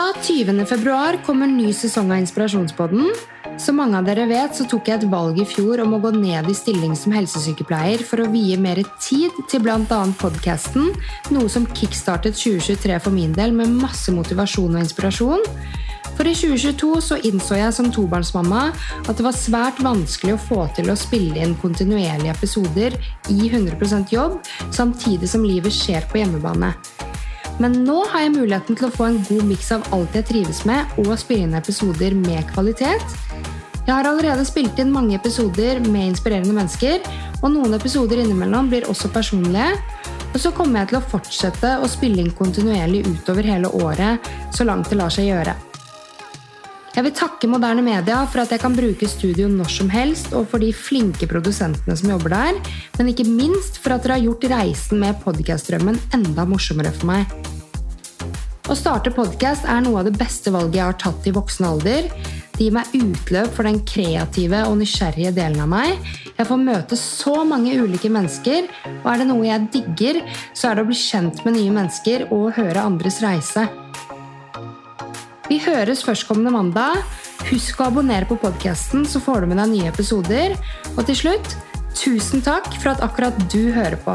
20. februar kommer ny sesong av Inspirasjonspodden. Som mange av dere vet, så tok jeg et valg i fjor om å gå ned i stilling som helsesykepleier for å vie mer tid til bl.a. podkasten, noe som kickstartet 2023 for min del med masse motivasjon og inspirasjon. For i 2022 så innså jeg som tobarnsmamma at det var svært vanskelig å få til å spille inn kontinuerlige episoder i 100% jobb, samtidig som livet skjer på hjemmebane. Men nå har jeg muligheten til å få en god miks av alt jeg trives med, og spille inn episoder med kvalitet. Jeg har allerede spilt inn mange episoder med inspirerende mennesker, og noen episoder innimellom blir også personlige. Og så kommer jeg til å fortsette å spille inn kontinuerlig utover hele året, så langt det lar seg gjøre. Jeg vil takke moderne media for at jeg kan bruke studio når som helst, og for de flinke produsentene som jobber der, men ikke minst for at dere har gjort reisen med podkast-drømmen enda morsommere for meg. Å starte podkast er noe av det beste valget jeg har tatt i voksen alder. Det gir meg utløp for den kreative og nysgjerrige delen av meg. Jeg får møte så mange ulike mennesker, og er det noe jeg digger, så er det å bli kjent med nye mennesker og høre andres reise. Vi høres førstkommende mandag. Husk å abonnere på podkasten, så får du med deg nye episoder. Og til slutt, tusen takk for at akkurat du hører på.